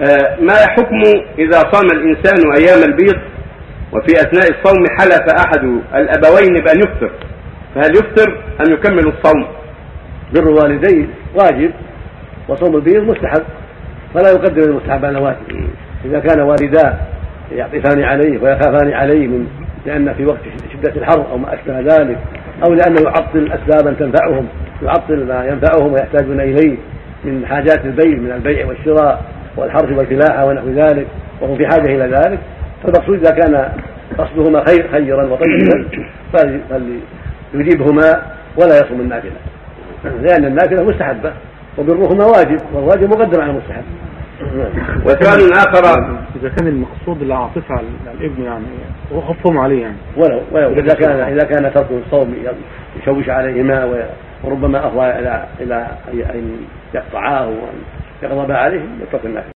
آه، ما حكم إذا صام الإنسان أيام البيض وفي أثناء الصوم حلف أحد الأبوين بأن يفطر؟ فهل يفطر أم يكمل الصوم؟ بر الوالدين واجب وصوم البيض مستحب فلا يقدم المستحب على الواجب إذا كان والداه يعطفان عليه ويخافان عليه من لأن في وقت شدة الحر أو ما أشبه ذلك أو لأنه يعطل أسبابا تنفعهم يعطل ما ينفعهم ويحتاجون إليه من حاجات البيت من البيع والشراء. والحرث والفلاحة ونحو ذلك وهم في حاجة إلى ذلك فالمقصود إذا كان قصدهما خير خيرا وطيبا فليجيبهما ولا يصوم النافلة. لأن النافلة مستحبة وبرهما واجب والواجب مقدم على المستحب. وسؤال آخر إذا كان المقصود العاطفة على الابن يعني وخفهم عليه يعني. ولو ولو إذا كان إذا كان ترك الصوم يشوش عليهما وربما أفضى إلى إلى أن يقطعاه وأن يغضب عليه يترك النافلة